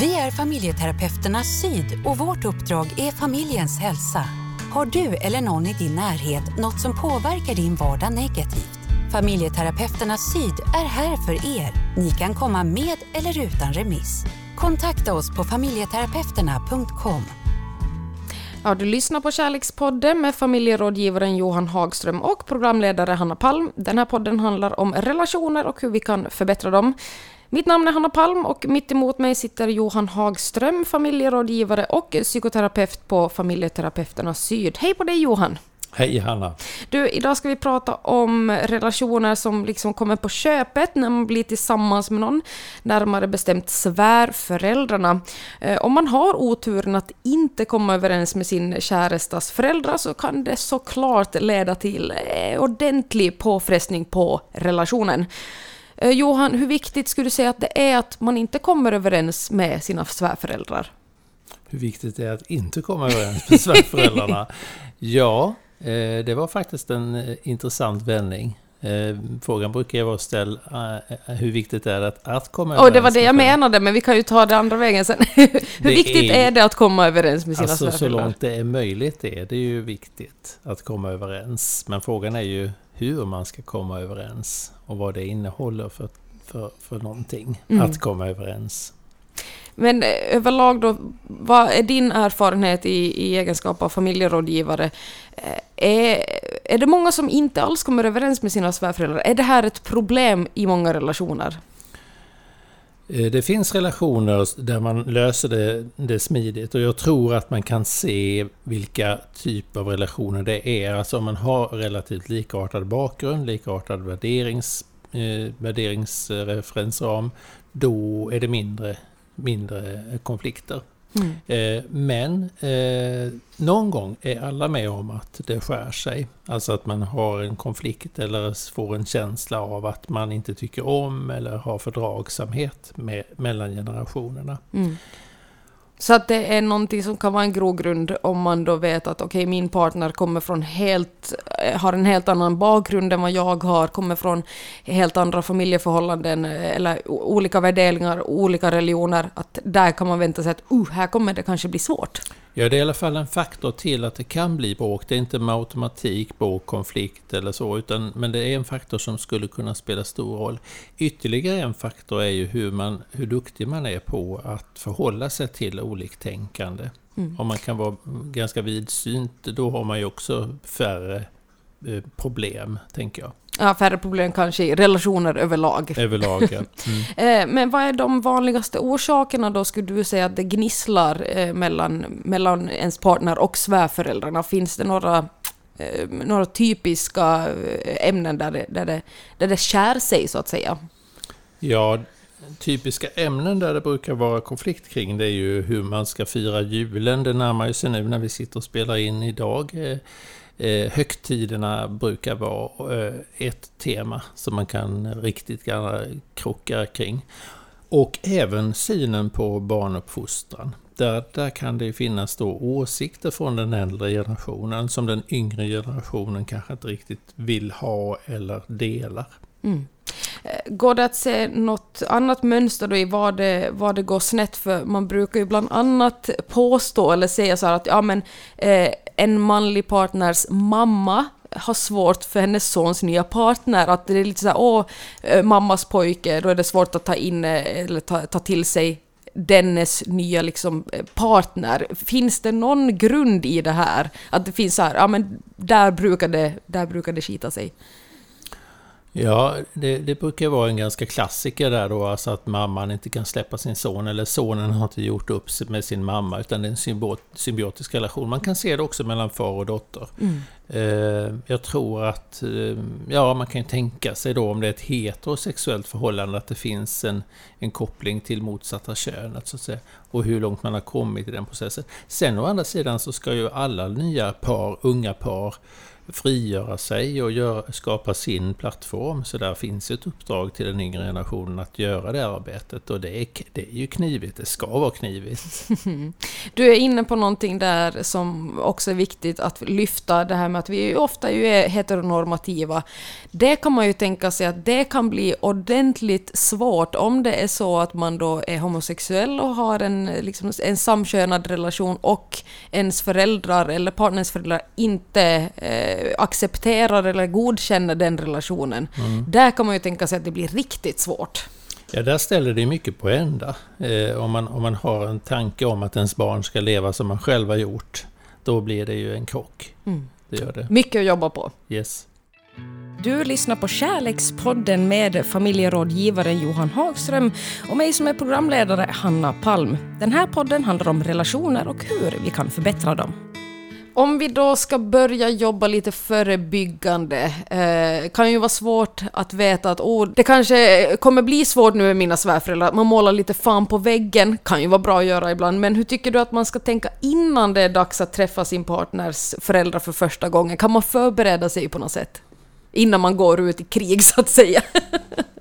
Vi är familjeterapeuterna Syd och vårt uppdrag är familjens hälsa. Har du eller någon i din närhet något som påverkar din vardag negativt? Familjeterapeuterna Syd är här för er. Ni kan komma med eller utan remiss. Kontakta oss på familjeterapeuterna.com. Ja, du lyssnar på Kärlekspodden med familjerådgivaren Johan Hagström och programledare Hanna Palm. Den här podden handlar om relationer och hur vi kan förbättra dem. Mitt namn är Hanna Palm och mitt emot mig sitter Johan Hagström, familjerådgivare och psykoterapeut på Familjeterapeuterna Syd. Hej på dig Johan! Hej Hanna! Du, idag ska vi prata om relationer som liksom kommer på köpet när man blir tillsammans med någon, närmare bestämt svärföräldrarna. Eh, om man har oturen att inte komma överens med sin kärestas föräldrar så kan det såklart leda till eh, ordentlig påfrestning på relationen. Eh, Johan, hur viktigt skulle du säga att det är att man inte kommer överens med sina svärföräldrar? Hur viktigt det är att inte komma överens med svärföräldrarna? ja, eh, det var faktiskt en eh, intressant vändning. Frågan brukar ju vara ställd, hur viktigt är det att, att komma överens? Och det var det jag menade, men vi kan ju ta det andra vägen sen. hur det viktigt är, är, det att komma överens med sina alltså, svärföräldrar? Så långt det är möjligt är det ju viktigt att komma överens. Men frågan är ju hur man ska komma överens och vad det innehåller för, för, för någonting mm. att komma överens. Men eh, överlag då, vad är din erfarenhet i, i egenskap av familjerådgivare? Eh, är, är det många som inte alls kommer överens med sina svärföräldrar? Är det här ett problem i många relationer? Eh, det finns relationer där man löser det, det, smidigt och jag tror att man kan se vilka typer av relationer det är. Alltså om man har relativt likartad bakgrund, likartad värderings, eh, värderingsreferensram, då är det mindre, mindre konflikter. Mm. Eh, men eh, någon gång är alla med om att det skär sig. Alltså att man har en konflikt eller får en känsla av att man inte tycker om eller har fördragsamhet med, mellan generationerna. Mm. Så att det är någonting som kan vara en grogrund om man då vet att okej, okay, min partner kommer från helt, eh, har en helt annan bakgrund än vad jag har, kommer från helt andra familjeförhållanden eh, eller olika värderingar, olika religioner, att där kan man vänta sig att uh, här kommer det kanske bli svårt. Ja, det är i alla fall en faktor till att det kan bli bråk. Det är inte med automatik bråk, konflikt eller så, utan, men det är en faktor som skulle kunna spela stor roll. Ytterligare en faktor är ju hur, man, hur duktig man är på att förhålla sig till oliktänkande. Mm. Om man kan vara ganska vidsynt, då har man ju också färre eh, problem, tänker jag. Ja, färre problem kanske i relationer överlag. Överlag, ja. Mm. Eh, men vad är de vanligaste orsakerna då, skulle du säga, att det gnisslar eh, mellan, mellan ens partner och svärföräldrarna? Finns det några, eh, några typiska ämnen där det, där, det, där det skär sig, så att säga? Ja, typiska ämnen där det brukar vara konflikt kring det är ju hur man ska fira julen. Det närmar ju sig nu när vi sitter och spelar in idag. Eh, högtiderna brukar vara eh, ett tema som man kan riktigt gärna krocka kring. Och även synen på barnuppfostran. Där, där kan det finnas då åsikter från den äldre generationen som den yngre generationen kanske inte riktigt vill ha eller delar. Mm. Eh, går det att se något annat mönster då i vad det, vad det går snett? För man brukar ju bland annat påstå eller säga så här att ja men eh, en manlig partners mamma har svårt för hennes sons nya partner. Att det är lite så här, åh, eh, mammas pojke, då är det svårt att ta in eh, eller ta, ta till sig dennes nya liksom eh, partner. Finns det någon grund i det här? Att det finns så här, ja men där brukar det, där brukar det skita sig. Ja, det, det, brukar vara en ganska klassiker där då, alltså att mamman inte kan släppa sin son, eller sonen har inte gjort upp med sin mamma, utan det är en symbiotisk relation. Man kan se det också mellan far och dotter. Mm. Eh, jag tror att, eh, ja, man kan tänka sig då om det är ett heterosexuellt förhållande, att det finns en, en koppling till motsatta könet, så att säga, och hur långt man har kommit i den processen. Sen å andra sidan så ska ju alla nya par, unga par, frigöra sig och gör, skapa sin plattform. Så där finns ett uppdrag till den yngre generationen att göra det arbetet. Och det är, det är ju knivigt, det ska vara knivigt. Du är inne på någonting där som också är viktigt att lyfta, det här med att vi ofta ju är heteronormativa. Det kan man ju tänka sig att det kan bli ordentligt svårt om det är så att man då är homosexuell och har en, liksom, en samkönad relation och ens föräldrar eller partners föräldrar inte eh, accepterar eller godkänner den relationen. Mm. Där kan man ju tänka sig att det blir riktigt svårt. Ja, där ställer det mycket på ända. Eh, om, man, om man har en tanke om att ens barn ska leva som man själv har gjort, då blir det ju en krock. Mm. Det gör det. Mycket att jobba på. Yes. Du lyssnar på Kärlekspodden med familjerådgivaren Johan Hagström och mig som är programledare, Hanna Palm. Den här podden handlar om relationer och hur vi kan förbättra dem. Om vi då ska börja jobba lite förebyggande, eh, kan ju vara svårt att veta att oh, det kanske kommer bli svårt nu med mina svärföräldrar, man målar lite fan på väggen, kan ju vara bra att göra ibland, men hur tycker du att man ska tänka innan det är dags att träffa sin partners föräldrar för första gången? Kan man förbereda sig på något sätt? Innan man går ut i krig så att säga.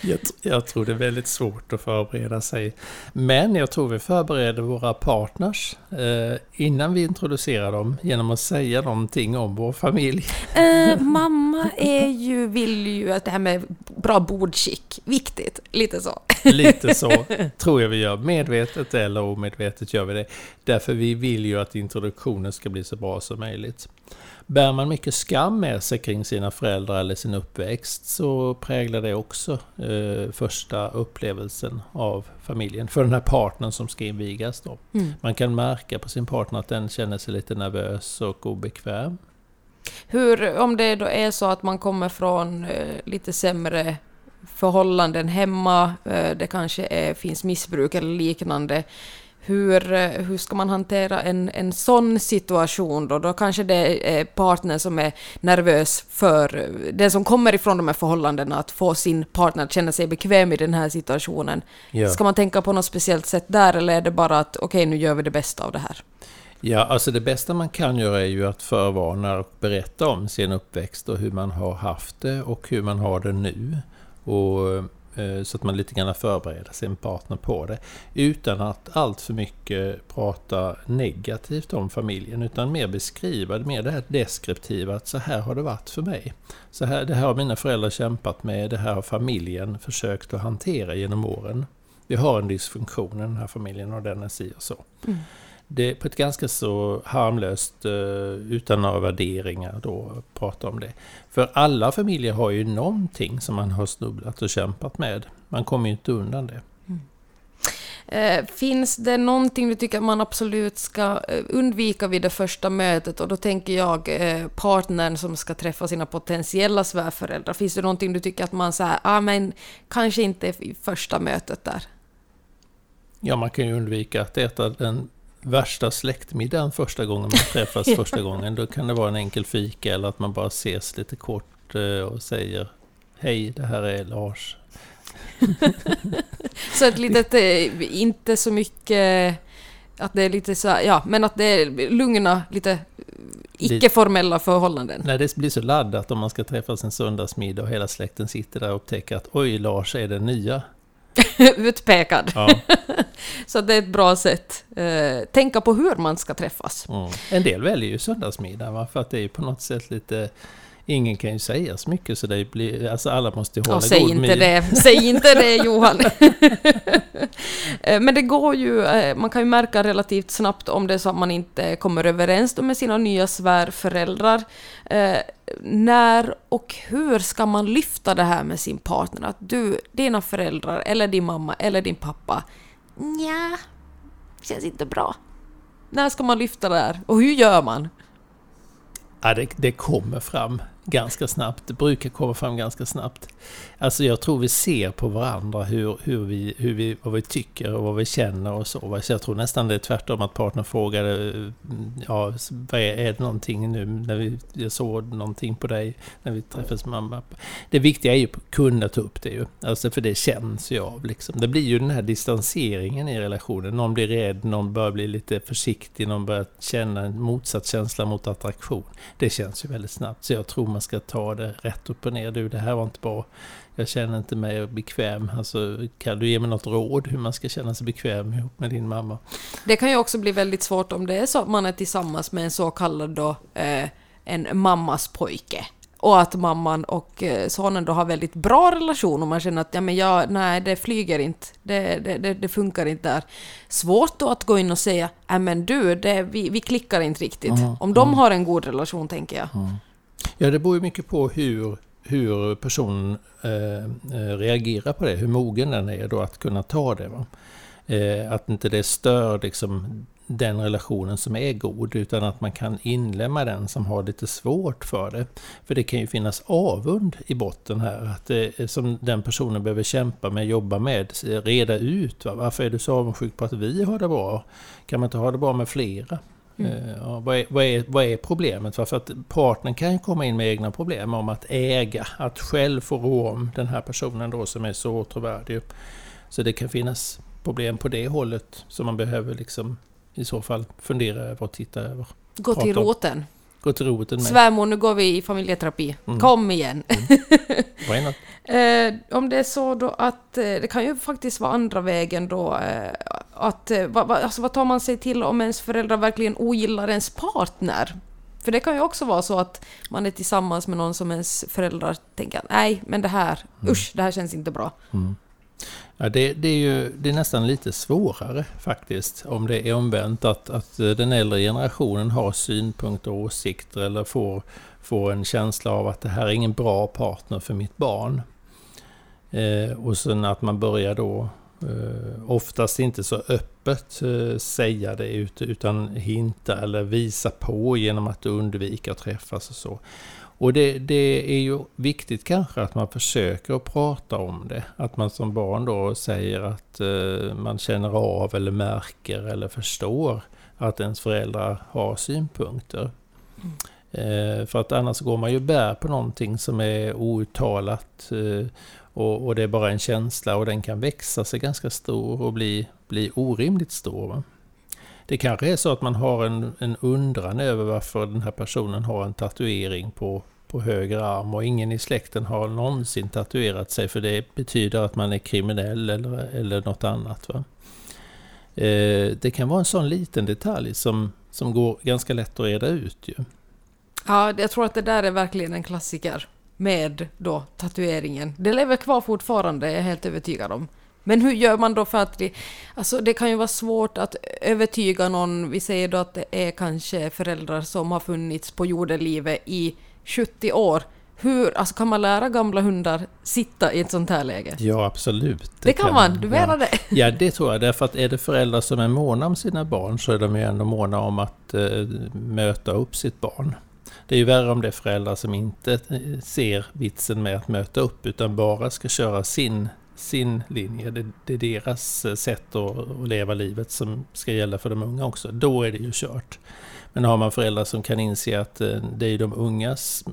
jag, jag, tror det är väldigt svårt att förbereda sig. Men jag tror vi förbereder våra partners eh, innan vi introducerar dem genom att säga någonting om vår familj. Eh, mamma är ju, vill ju att det här med bra bordskick, viktigt. Lite så. Lite så tror jag vi gör. Medvetet eller omedvetet gör vi det. Därför vi vill ju att introduktionen ska bli så bra som möjligt. Bär man mycket skam med sig kring sina föräldrar eller sin uppväxt så präglar det också eh, första upplevelsen av familjen. För den här partnern som ska invigas då. Mm. Man kan märka på sin partner att den känner sig lite nervös och obekväm. Hur, om det då är så att man kommer från eh, lite sämre förhållanden hemma, eh, det kanske är, finns missbruk eller liknande, hur, eh, hur ska man hantera en, en sån situation då? Då kanske det är partnern som är nervös för eh, den som kommer ifrån de här förhållandena att få sin partner att känna sig bekväm i den här situationen. Ja. Ska man tänka på något speciellt sätt där eller är det bara att okej, okay, nu gör vi det bästa av det här? Ja, alltså det bästa man kan göra är ju att förvarna och berätta om sin uppväxt och hur man har haft det och hur man har det nu. Och Eh, Eh, så att man lite grann förbereder sin partner på det. Utan att allt för mycket prata negativt om familjen utan mer beskriva det, mer det här deskriptiva att så här har det varit för mig. Så här, det här har mina föräldrar kämpat med, det här har familjen försökt att hantera genom åren. Vi har en dysfunktion i den här familjen och den är si och så. Mm det på ett ganska så harmlöst, eh, utan några värderingar då, prata om det. För alla familjer har ju någonting som man har snubblat och kämpat med. Man kommer ju inte undan det. Mm. Eh, finns det någonting du tycker att man absolut ska eh, undvika vid det första mötet? Och då tänker jag partnern som ska träffa sina potentiella svärföräldrar. Finns det någonting du tycker att man säger, ah, men kanske inte i första mötet där? Ja, man kan ju undvika att äta den värsta släktmiddagen första gången man träffas första gången. Då kan det vara en enkel fika eller att man bara ses lite kort eh, och säger Hej, det här är Lars. så ett litet, inte så mycket att det är lite så ja, men att det är lugna, lite icke-formella förhållanden. Nej, det blir så laddat om man ska träffas en söndagsmiddag och hela släkten sitter där och upptäcker att oj, Lars är den nya. Utpekad. Ja. så det är ett bra sätt. Eh, tänka på hur man ska träffas. Mm. En del väljer ju söndagsmiddag va? för att det är på något sätt lite Ingen kan ju säga så mycket så det blir, alltså alla måste ju hålla ja, säg god inte det, Säg inte det Johan! Eh, men det går ju, eh, man kan ju märka relativt snabbt om det är så att man inte kommer överens med sina nya svärföräldrar. Eh, när och hur ska man lyfta det här med sin partner? Att du, dina föräldrar, eller din mamma, eller din pappa, Nja, känns inte bra. När ska man lyfta det här? Och hur gör man? Ja, det, det kommer fram ganska snabbt. Det brukar komma fram ganska snabbt. Alltså jag tror vi ser på varandra hur, hur vi, hur vi, vad vi tycker och vad vi känner och så. Så jag tror nästan det är tvärtom att partnern frågade eh, ja, vad är, är det någonting nu när vi, jag såg någonting på dig när vi träffades med mamma. Det viktiga är ju att kunna ta upp det ju. Alltså för det känns ju av liksom. Det blir ju den här distanseringen i relationen. Någon blir rädd, någon börjar bli lite försiktig, någon börjar känna en motsatt känsla mot attraktion. Det känns ju väldigt snabbt. Så jag tror man ska ta det rätt upp och ner. Du, det här var inte bra. Jag känner inte mig bekväm. Alltså, kan du ge mig något råd hur man ska känna sig bekväm ihop med din mamma? Det kan ju också bli väldigt svårt om det är så att man är tillsammans med en så kallad då, eh, en mammas pojke. Och att mamman och eh, sonen då har väldigt bra relation och man känner att ja, men jag, nej, det flyger inte, det, det, det, det funkar inte där. Svårt då att gå in och säga, nej men du, det, vi, vi klickar inte riktigt. Mm, Om de mm. har en god relation, tänker jag. Mm. Ja, det beror ju mycket på hur, hur personen eh, eh, reagerar på det, hur mogen den är då att kunna ta det. Va? Eh, att inte det stör liksom den relationen som är god, utan att man kan inlämna den som har lite svårt för det. För det kan ju finnas avund i botten här, att det, som den personen behöver kämpa med, jobba med, reda ut. Va? Varför är du så avundsjuk på att vi har det bra? Kan man inte ha det bra med flera? Mm. Eh, ja, vad, är, vad, är, vad är problemet? För att partnern kan ju komma in med egna problem om att äga, att själv få rå om den här personen då som är så åtråvärdig. Så det kan finnas problem på det hållet som man behöver liksom i så fall fundera över och titta över. Gå till roten. Gå till roten med. Svärmor, nu går vi i familjeterapi. Mm. Kom igen! Mm. Eh, om det är så då att, eh, det kan ju faktiskt vara andra vägen då, eh, att, eh, va, va, alltså vad tar man sig till om ens föräldrar verkligen ogillar ens partner? För det kan ju också vara så att man är tillsammans med någon som ens föräldrar tänker nej, men det här, mm. usch, det här känns inte bra. Mm. Ja, det, det, är ju det är nästan lite svårare faktiskt om det är omvänt att, att den äldre generationen har synpunkter och åsikter eller får, får en känsla av att det här är ingen bra partner för mitt barn. Eh, och sen att man börjar då eh, oftast inte så öppet eh, säga det utan hinta eller visa på genom att undvika att träffas och så. Och det, det, är ju viktigt kanske att man försöker att prata om det. Att man som barn då säger att eh, man känner av eller märker eller förstår att ens föräldrar har synpunkter. Mm. Eh, för att annars går man ju bär på någonting som är outtalat eh, och, och, det är bara en känsla och den kan växa sig ganska stor och bli, bli orimligt stor. Va? Det kanske är så att man har en, en undran över varför den här personen har en tatuering på, på höger arm och ingen i släkten har någonsin tatuerat sig för det betyder att man är kriminell eller, eller något annat. Va? Eh, det kan vara en sån liten detalj som, som går ganska lätt att reda ut. Ju. Ja, jag tror att det där är verkligen en klassiker med då tatueringen. Det lever kvar fortfarande, är jag helt övertygad om. Men hur gör man då för att det, alltså det kan ju vara svårt att övertyga någon, vi säger då att det är kanske föräldrar som har funnits på jordelivet i 70 år. Hur, alltså kan man lära gamla hundar sitta i ett sånt här läge? Ja, absolut. Det, det kan, kan, man, du menar ja. det? Ja, det tror jag. Därför att är det föräldrar som är måna om sina barn så är de ju ändå måna om att uh, möta upp sitt barn. Det är ju värre om det är föräldrar som inte eh, ser vitsen med att möta upp utan bara ska köra sin sin linje. Det, det är deras eh, sätt att, att, leva livet som ska gälla för de unga också. Då är det ju kört. Men har man föräldrar som kan inse att eh, det är de ungas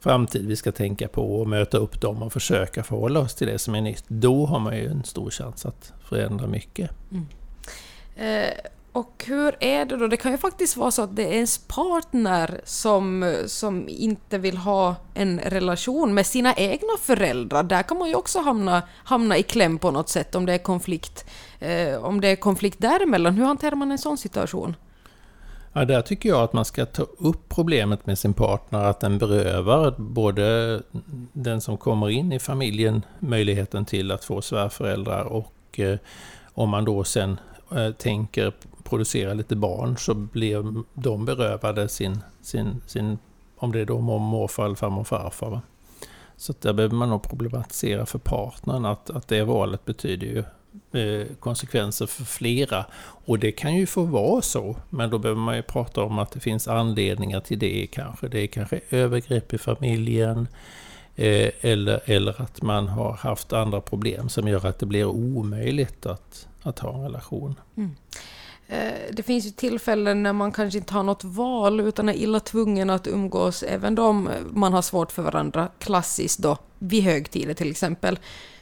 framtid vi ska tänka på och möta upp dem och försöka förhålla oss till det som är nytt. Då har man ju en stor chans att förändra mycket. Mm. Eh, och hur är det då? Det kan ju faktiskt vara så att det är ens partner som, som inte vill ha en relation med sina egna föräldrar. Där kan man ju också hamna, hamna i kläm på något sätt om det är konflikt. Eh, om det är konflikt däremellan, hur hanterar man en sån situation? Ja, där tycker jag att man ska ta upp problemet med sin partner, att den berövar både den som kommer in i familjen möjligheten till att få svärföräldrar och eh, om man då sen eh, tänker producera lite barn så blir de berövade sin, sin, sin om det är då mormor, morfar, farmor och farfar. Va? Så där behöver man nog problematisera för partnern att, att det valet betyder ju eh, konsekvenser för flera. Och det kan ju få vara så, men då behöver man ju prata om att det finns anledningar till det kanske. Det är kanske övergrepp i familjen, eh, eller, eller att man har haft andra problem som gör att det blir omöjligt att, att ha en relation. Mm. Eh, det finns ju tillfällen när man kanske inte har något val utan är illa tvungen att umgås, även om eh, man har svårt för varandra, klassiskt då, vid högtider till exempel.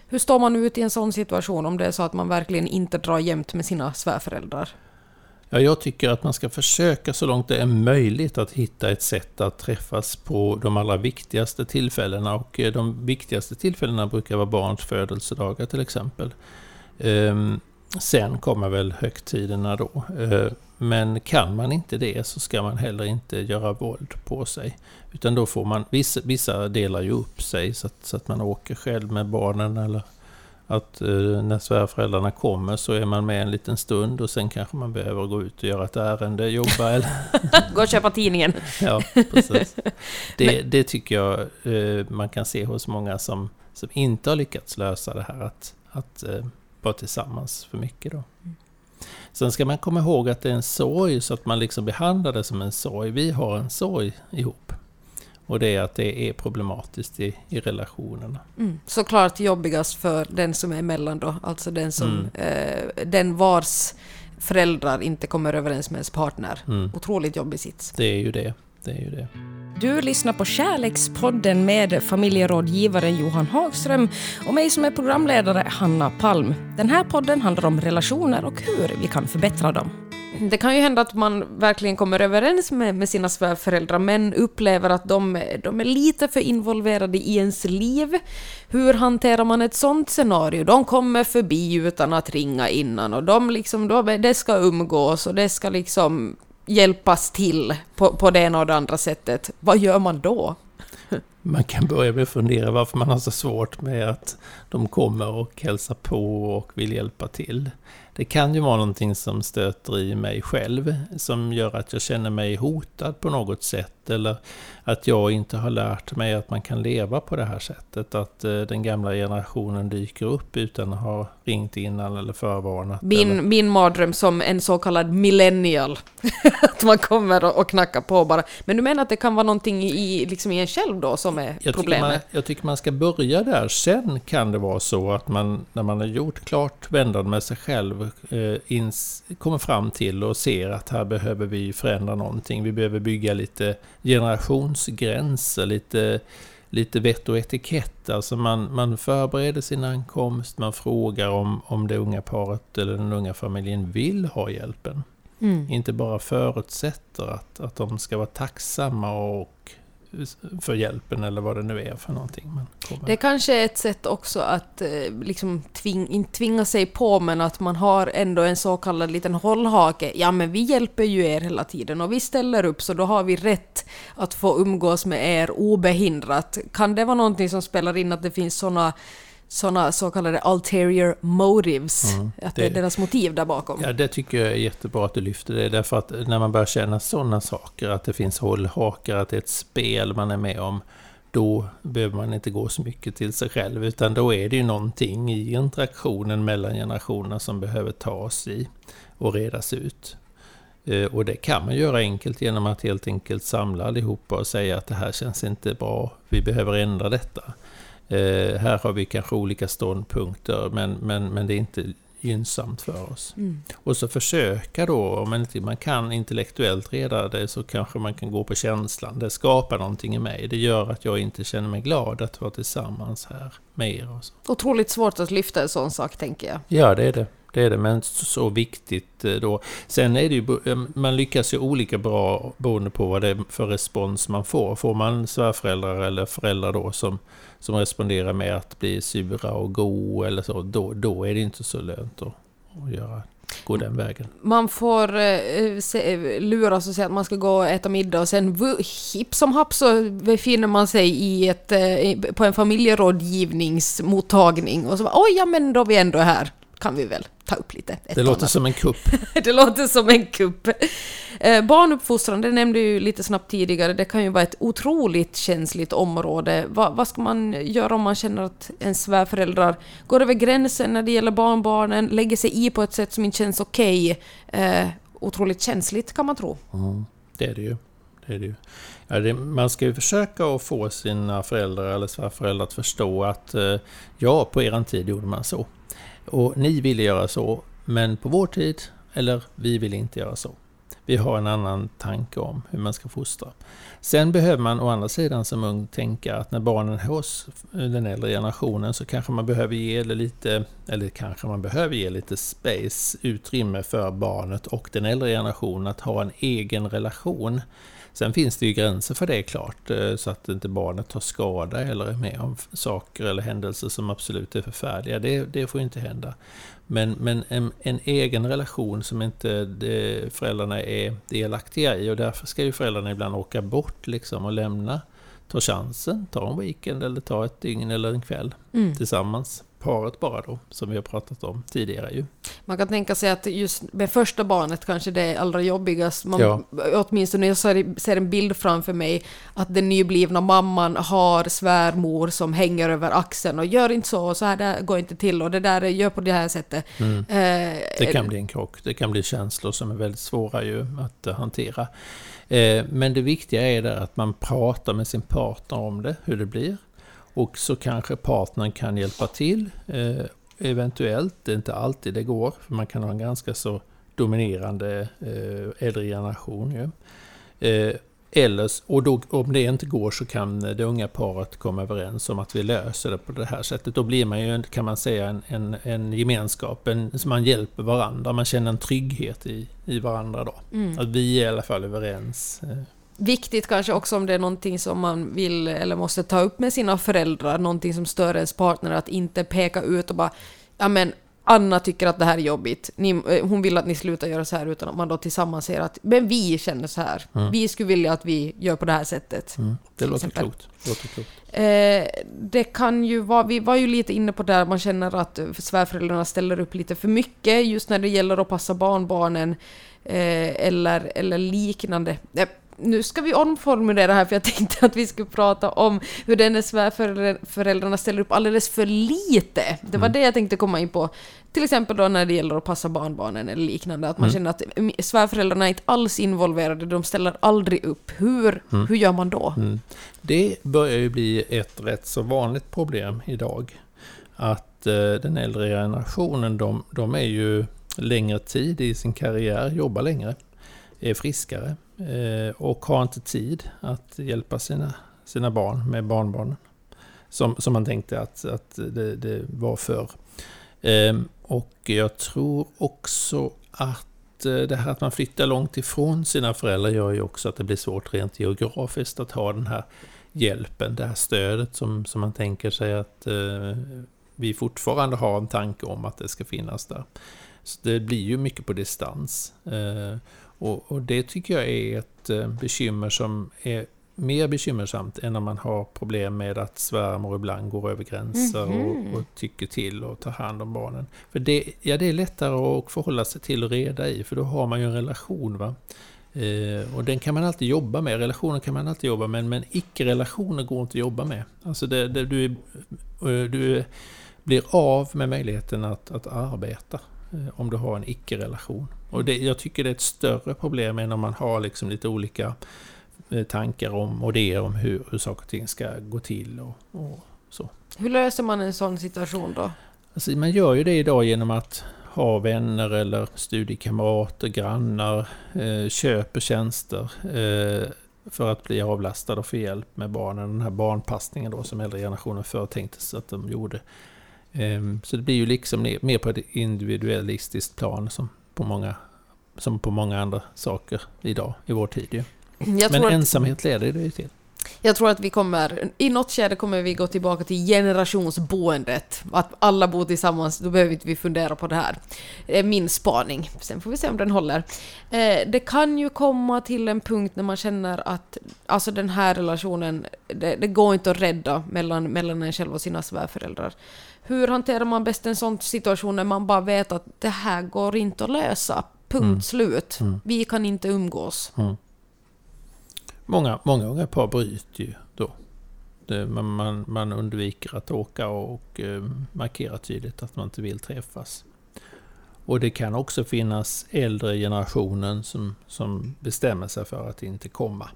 Hur står man ut i en sån situation om det är så att man verkligen inte drar jämt med sina svärföräldrar? Ja, jag tycker att man ska försöka så långt det är möjligt att hitta ett sätt att träffas på de allra viktigaste tillfällena. Och eh, de viktigaste tillfällena brukar vara barns födelsedagar till exempel. Ehm, Sen kommer väl högtiderna då. Eh, men kan man inte det så ska man heller inte göra våld på sig. Utan då får man, vissa, vissa delar ju upp sig så att, så att man åker själv med barnen eller att eh, när svärföräldrarna kommer så är man med en liten stund och sen kanske man behöver gå ut och göra ett ärende, jobba eller... gå och köpa tidningen. ja, precis. Det, det tycker jag eh, man kan se hos många som, som inte har lyckats lösa det här att, att vara tillsammans för mycket. Då. Mm. Sen ska man komma ihåg att det är en sorg, så att man liksom behandlar det som en sorg. Vi har en sorg ihop. Och det är att det är problematiskt i, i relationerna. Mm. Såklart jobbigast för den som är emellan då, alltså den som, mm. eh, den vars föräldrar inte kommer överens med ens partner. Mm. Otroligt jobbig sits. Det är ju det. Det, är ju det. Du lyssnar på Kärlekspodden med familjerådgivaren Johan Hagström och mig som är programledare, Hanna Palm. Den här podden handlar om relationer och hur vi kan förbättra dem. Det kan ju hända att man verkligen kommer överens med, med sina svärföräldrar men upplever att de, de är lite för involverade i ens liv. Hur hanterar man ett sånt scenario? De kommer förbi utan att ringa innan och de liksom, de, det ska umgås och det ska liksom hjälpas till på, på det ena och det andra sättet, vad gör man då? Man kan börja med att fundera varför man har så svårt med att de kommer och hälsar på och vill hjälpa till. Det kan ju vara någonting som stöter i mig själv, som gör att jag känner mig hotad på något sätt, eller att jag inte har lärt mig att man kan leva på det här sättet, att eh, den gamla generationen dyker upp utan att ha ringt innan eller förvarnat. Min, eller... min mardröm som en så kallad millennial, att man kommer och knackar på bara. Men du menar att det kan vara någonting i, liksom i en själv då som är jag problemet? Tycker man, jag tycker man ska börja där, sen kan det vara så att man, när man har gjort klart vändan med sig själv, eh, ins, kommer fram till och ser att här behöver vi förändra någonting. Vi behöver bygga lite generationsgränser, lite, lite vett och etikett. Alltså man, man förbereder sin ankomst, man frågar om, om det unga paret eller den unga familjen vill ha hjälpen. Mm. Inte bara förutsätter att, att de ska vara tacksamma och för hjälpen eller vad det nu är för någonting. Man Det kanske är ett sätt också att eh, liksom tving, inte tvinga sig på men att man har ändå en så kallad liten hållhake. Ja men vi hjälper ju er hela tiden och vi ställer upp så då har vi rätt att få umgås med er obehindrat. Kan det vara någonting som spelar in att det finns sådana sådana så kallade ulterior motives, mm, att det, det är deras motiv där bakom. Ja, det tycker jag är jättebra att du lyfter det, därför att när man börjar känna sådana saker, att det finns hållhakar, att det är ett spel man är med om, då behöver man inte gå så mycket till sig själv, utan då är det ju någonting i interaktionen mellan generationerna som behöver tas i och redas ut. Eh, och det kan man göra enkelt genom att helt enkelt samla allihopa och säga att det här känns inte bra, vi behöver ändra detta. Eh, här har vi kanske olika ståndpunkter, men, men, men det är inte gynnsamt för oss. Mm. Och så försöka då, om man inte man kan intellektuellt reda det, så kanske man kan gå på känslan. Det skapar någonting i mig. Det gör att jag inte känner mig glad att vara tillsammans här med er. Och så. Otroligt svårt att lyfta en sån sak, tänker jag. Ja, det är det. Det är det, men så viktigt eh, då. Sen är det ju, eh, man lyckas ju olika bra beroende på vad det är för respons man får. Får man svärföräldrar eller föräldrar då som, som responderar med att bli sura och go eller så, då, då är det inte så lönt att, att göra gå den vägen. Man får eh, eh se, luras och säga att man ska gå och äta middag och sen hipp som happ så befinner man sig i ett, eh, på en familjerådgivningsmottagning och så oj ja men då är vi ändå här kan vi väl ta upp lite. Det låter som en kupp. det låter som en kupp. Eh, barnuppfostran, det nämnde ju lite snabbt tidigare, det kan ju vara ett otroligt känsligt område. Va, vad ska man göra om man känner att ens svärföräldrar går över gränsen när det gäller barnbarnen, lägger sig i på ett sätt som inte känns okej? Okay? Eh, otroligt känsligt kan man tro. Mm, det är det ju. Det är det ju. Ja, det, man ska ju försöka att få sina föräldrar eller svärföräldrar att förstå att eh, ja, på er tid gjorde man så. Och ni ville göra så, men på vår tid, eller vi vill inte göra så. Vi har en annan tanke om hur man ska fostra. Sen behöver man å andra sidan som ung tänka att när barnen är hos den äldre generationen så kanske man behöver ge lite, eller kanske man behöver ge lite space, utrymme för barnet och den äldre generationen att ha en egen relation Sen finns det ju gränser för det klart, eh, så att inte barnet tar skada eller är med om saker eller händelser som absolut är förfärliga. Det, det får inte hända. Men, men en, en, egen relation som inte det, föräldrarna är delaktiga i och därför ska ju föräldrarna ibland åka bort liksom och lämna, ta chansen, ta en weekend eller ta ett dygn eller en kväll mm. tillsammans paret bara då, som vi har pratat om tidigare ju. Man kan tänka sig att just med första barnet kanske det är allra jobbigast. Man, ja. Åtminstone jag ser en bild framför mig att den nyblivna mamman har svärmor som hänger över axeln och gör inte så, så här där går inte till och det där gör på det här sättet. Mm. Eh, det kan bli en krock, det kan bli känslor som är väldigt svåra ju att hantera. Eh, men det viktiga är där att man pratar med sin partner om det, hur det blir. Och så kanske partnern kan hjälpa till, eh, eventuellt. Det är inte alltid det går, för man kan ha en ganska så dominerande eh, äldre generation. Ju. Eh, eller, och då, om det inte går så kan det unga paret komma överens om att vi löser det på det här sättet. Då blir man ju, kan man säga, en, en, en gemenskap, en, man hjälper varandra, man känner en trygghet i, i varandra då. Mm. Att vi är i alla fall överens. Eh, Viktigt kanske också om det är någonting som man vill eller måste ta upp med sina föräldrar, någonting som stör ens partner, att inte peka ut och bara ja men Anna tycker att det här är jobbigt. Ni, eh, hon vill att ni slutar göra så här utan att man då tillsammans säger att men vi känner så här. Mm. Vi skulle vilja att vi gör på det här sättet. Mm. Det låter klokt. Det, låter klokt. Eh, det kan ju vara, vi var ju lite inne på där man känner att svärföräldrarna ställer upp lite för mycket just när det gäller att passa barnbarnen eh, eller, eller liknande. Eh, nu ska vi omformulera här för jag tänkte att vi skulle prata om hur den svärföräldrarna ställer upp alldeles för lite. Det var mm. det jag tänkte komma in på. Till exempel då när det gäller att passa barnbarnen eller liknande, att man mm. känner att svärföräldrarna är inte alls involverade, de ställer aldrig upp. Hur, mm. hur gör man då? Mm. Det börjar ju bli ett rätt så vanligt problem idag. Att eh, den äldre generationen, de, de är ju längre tid i sin karriär, jobbar längre, är friskare Eh, och har inte tid att hjälpa sina, sina barn med barnbarnen. Som, som man tänkte att, att det, det var förr. Ehm, och jag tror också att eh, det här att man flyttar långt ifrån sina föräldrar gör ju också att det blir svårt rent geografiskt att ha den här hjälpen, det här stödet som, som man tänker sig att eh, vi fortfarande har en tanke om att det ska finnas där. Så det blir ju mycket på distans. Eh, och, och, det tycker jag är ett eh, bekymmer som är mer bekymmersamt än när man har problem med att svärmor ibland går över gränser mm -hmm. och, och, tycker till och tar hand om barnen. För det, ja, det är lättare att förhålla sig till och reda i, för då har man ju en relation. Va? Eh, och den kan man alltid jobba med, relationer kan man alltid jobba med, men icke-relationer går inte att jobba med. Alltså det, det, du, eh, du blir av med möjligheten att, att arbeta om du har en icke-relation. Och det, jag tycker det är ett större problem än om man har liksom lite olika eh, tankar om och idéer om hur, hur saker och ting ska gå till och, och så. Hur löser man en sån situation då? Alltså, man gör ju det idag genom att ha vänner eller studiekamrater, grannar, eh, köper tjänster eh, för att bli avlastad och få hjälp med barnen. Den här barnpassningen då som äldre generationen förr tänkte sig att de gjorde. Eh, så det blir ju liksom mer på ett individualistiskt plan som på många, som på många andra saker idag, i vår tid ju. Men ensamhet leder det ju till. Jag tror att vi kommer, i något skede kommer vi gå tillbaka till generationsboendet. Att alla bor tillsammans, då behöver inte vi fundera på det här. Det är min spaning. Sen får vi se om den håller. Eh, det kan ju komma till en punkt när man känner att alltså den här relationen, det, det går inte att rädda mellan, mellan en själv och sina svärföräldrar. Hur hanterar man bäst en sån situation när man bara vet att det här går inte att lösa? Punkt Mm. slut. Mm. Vi kan inte umgås. Många, många unga par bryter ju då. Det, man, man, man undviker att åka och eh, markera tydligt att man inte vill träffas. Och det kan också finnas äldre generationen som, som bestämmer sig för att inte komma.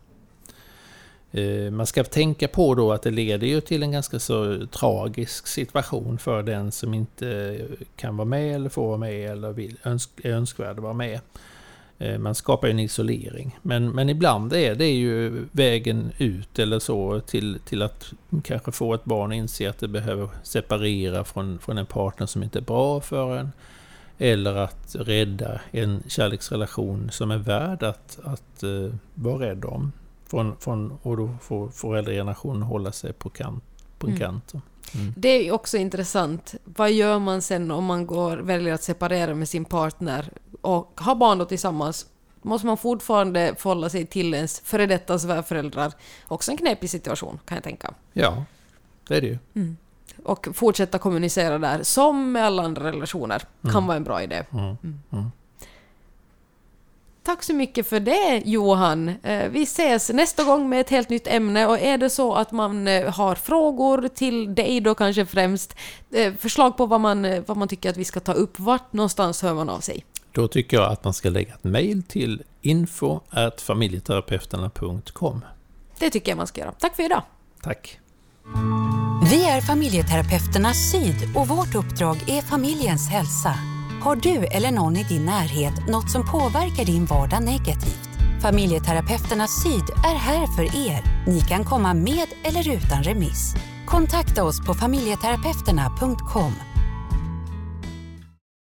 Eh, man ska tänka på då att det leder ju till en ganska så tragisk situation för den som inte eh, kan vara med eller får vara med eller vill, önsk, är önskvärd att vara med. Eh, man skapar ju en isolering. Men, men ibland är det ju vägen ut eller så till, till att kanske få ett barn att inse att det behöver separera från, från en partner som inte är bra för en. Eller att rädda en kärleksrelation som är värd att, att vara rädd om. Från, från, och då får föräldragenerationen hålla sig på, kant, på en Mm. kant. Mm. Det är också intressant. Vad gör man sen om man går, väljer att separera med sin partner och har barn då tillsammans? Måste man fortfarande förhålla sig till ens före detta svärföräldrar? Också en knepig situation, kan jag tänka. Ja, det är det ju. Och fortsätta kommunicera där, som med alla andra relationer, kan Mm. vara en bra idé. Mm. Tack så mycket för det Johan. Eh, Vi ses nästa gång med ett helt nytt ämne och är det så att man eh, har frågor till dig då kanske främst, eh, förslag på vad man, vad man tycker att vi ska ta upp, vart någonstans hör man av sig? Då tycker jag att man ska lägga ett mejl till info familjeterapeuterna.com. Det tycker jag man ska göra. Tack för idag! Tack! Vi är familjeterapeuterna Syd och vårt uppdrag är familjens hälsa. Har du eller någon i din närhet något som påverkar din vardag negativt? Familjeterapeuterna Syd är här för er. Ni kan komma med eller utan remiss. Kontakta oss på familjeterapeuterna.com